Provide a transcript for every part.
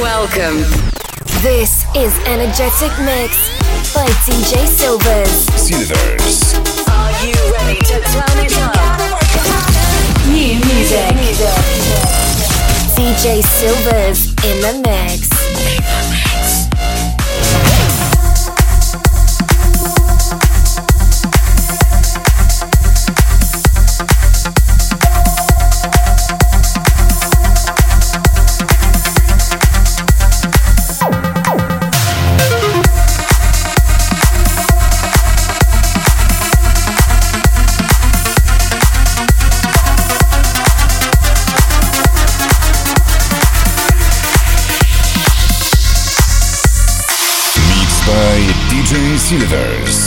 Welcome. This is Energetic Mix by DJ Silvers. Silvers. Are you ready to turn it up? New music. DJ Silvers in the mix. Silvers.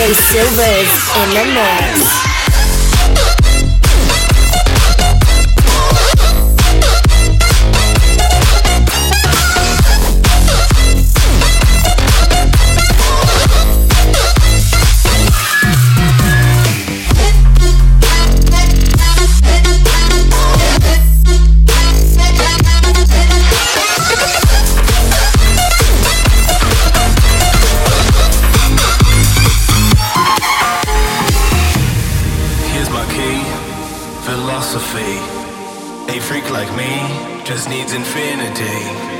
DJ Silvers in the mix. Everybody wants my body, wants my body, why?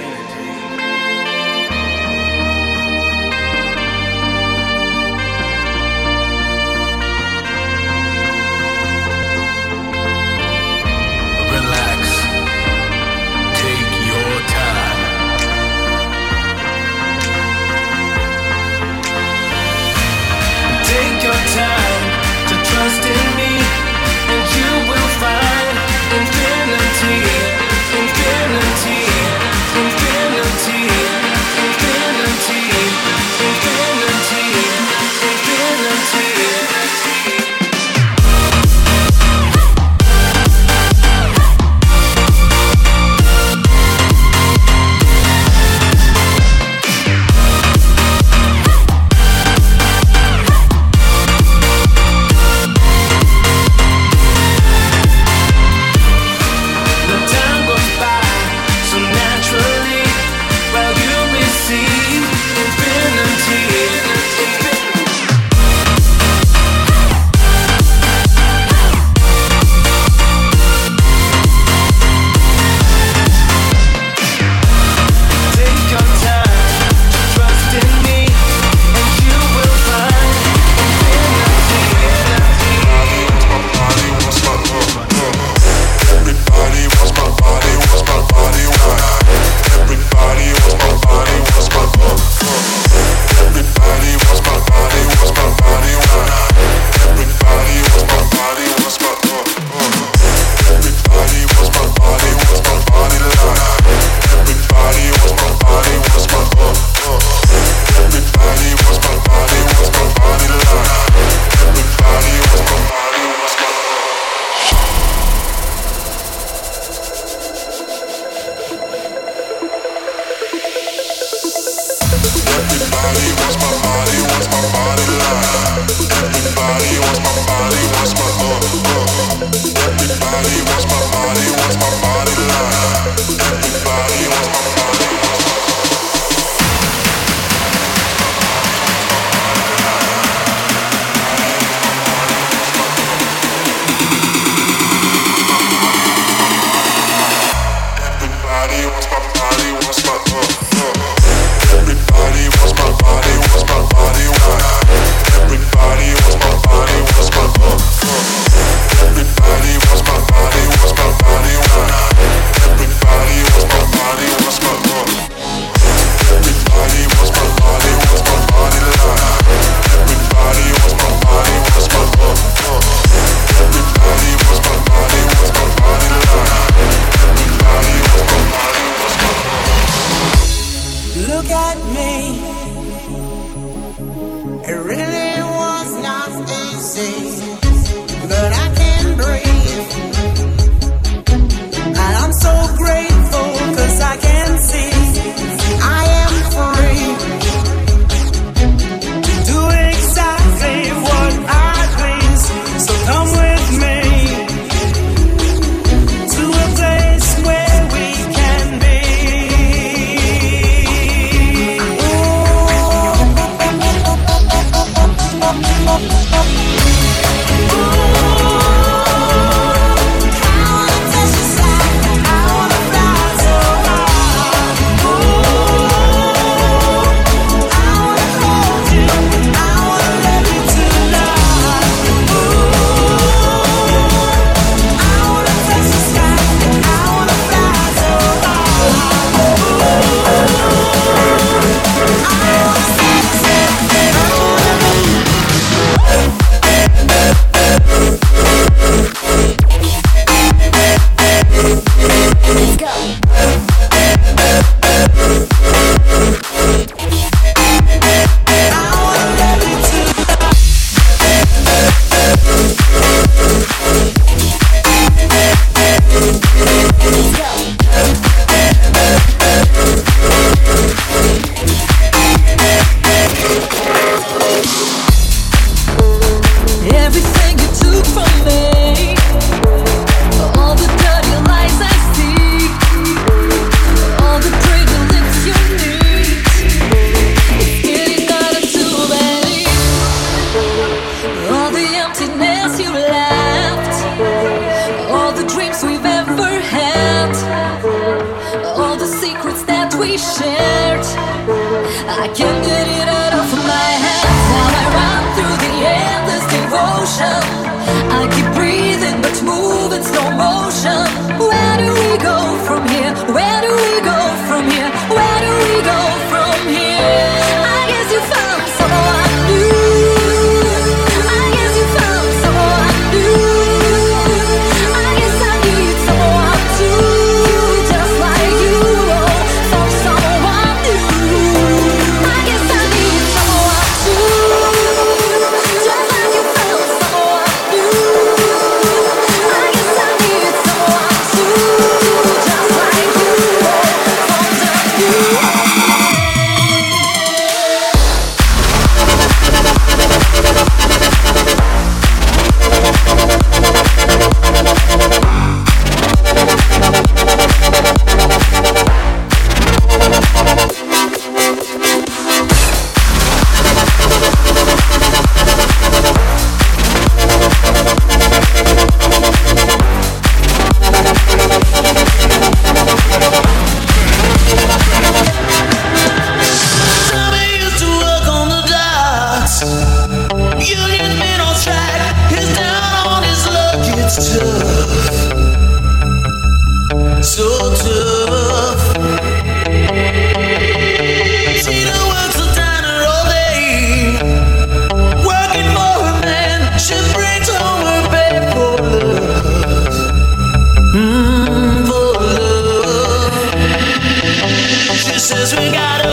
says we gotta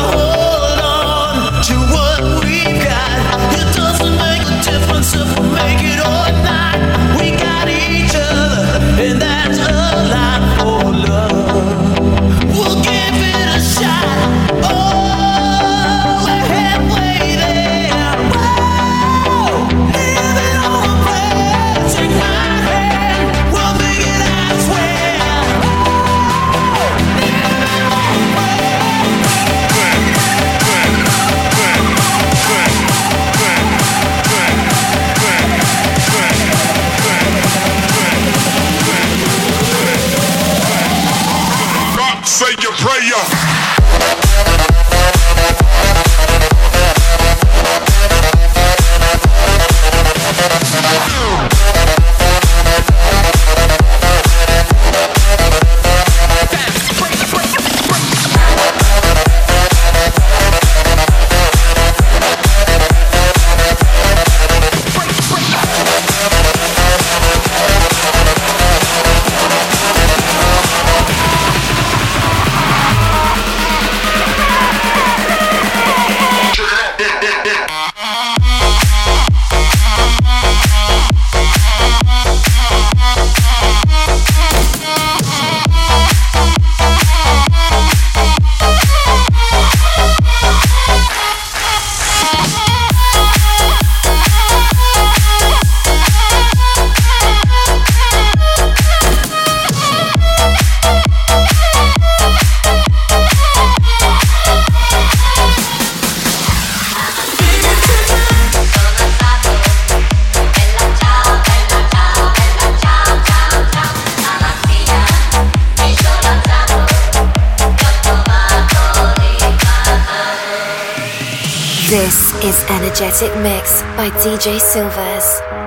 This is Energetic Mix by DJ Silvers.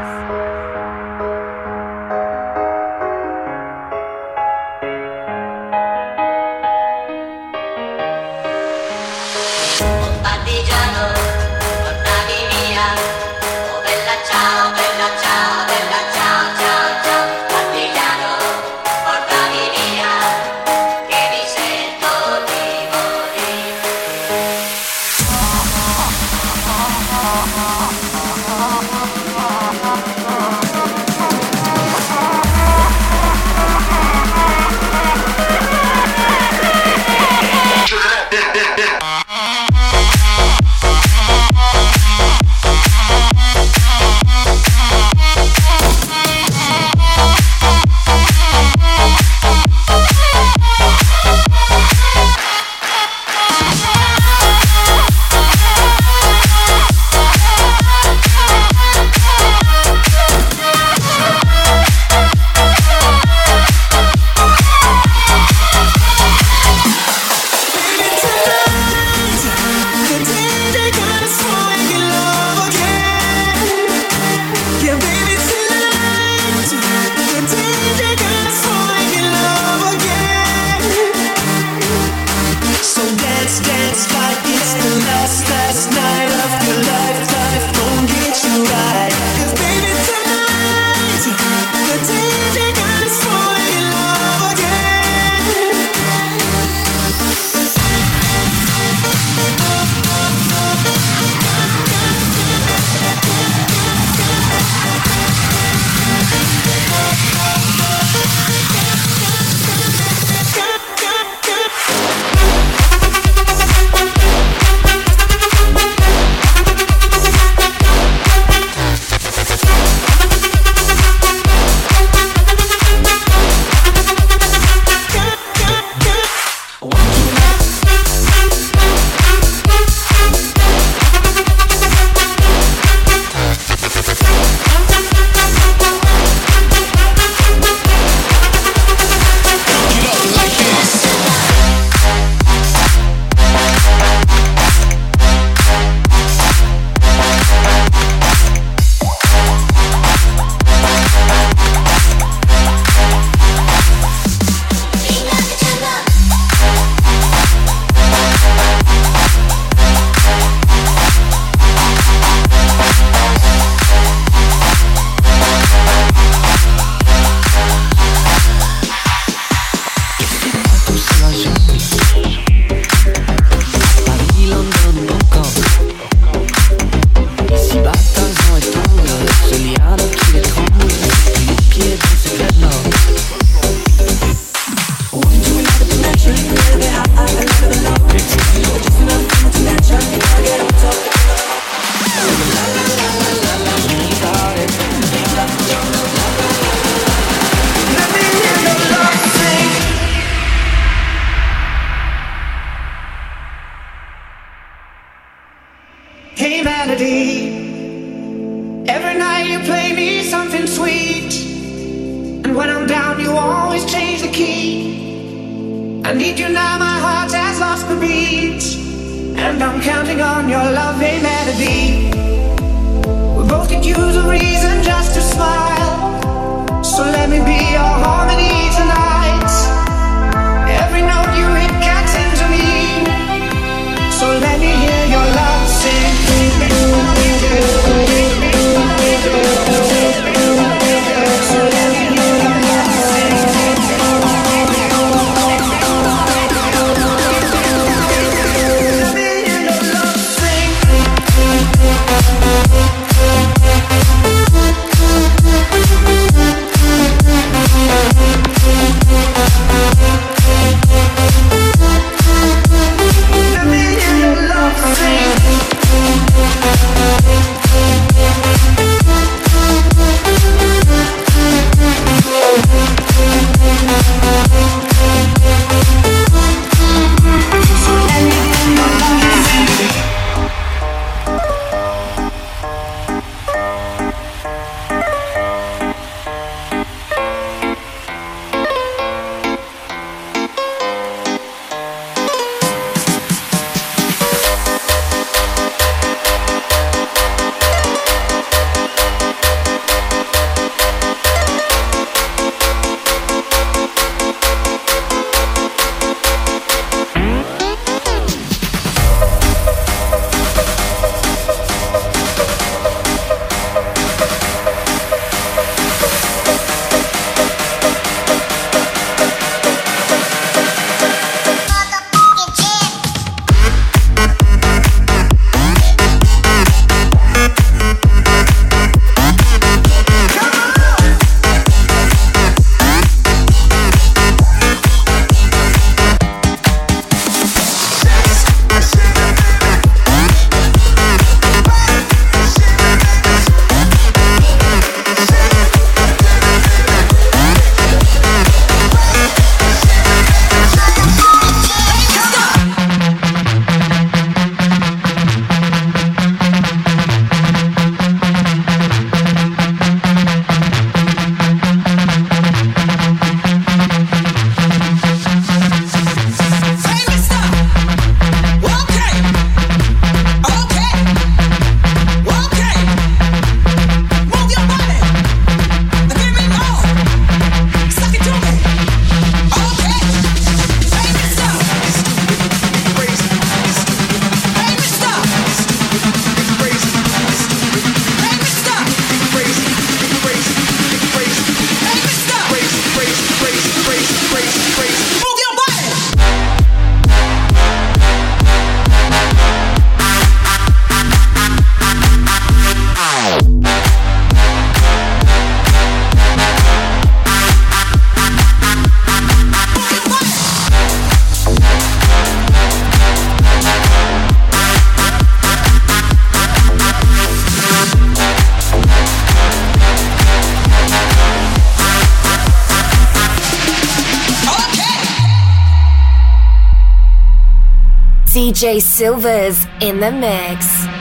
DJ Silvers in the mix.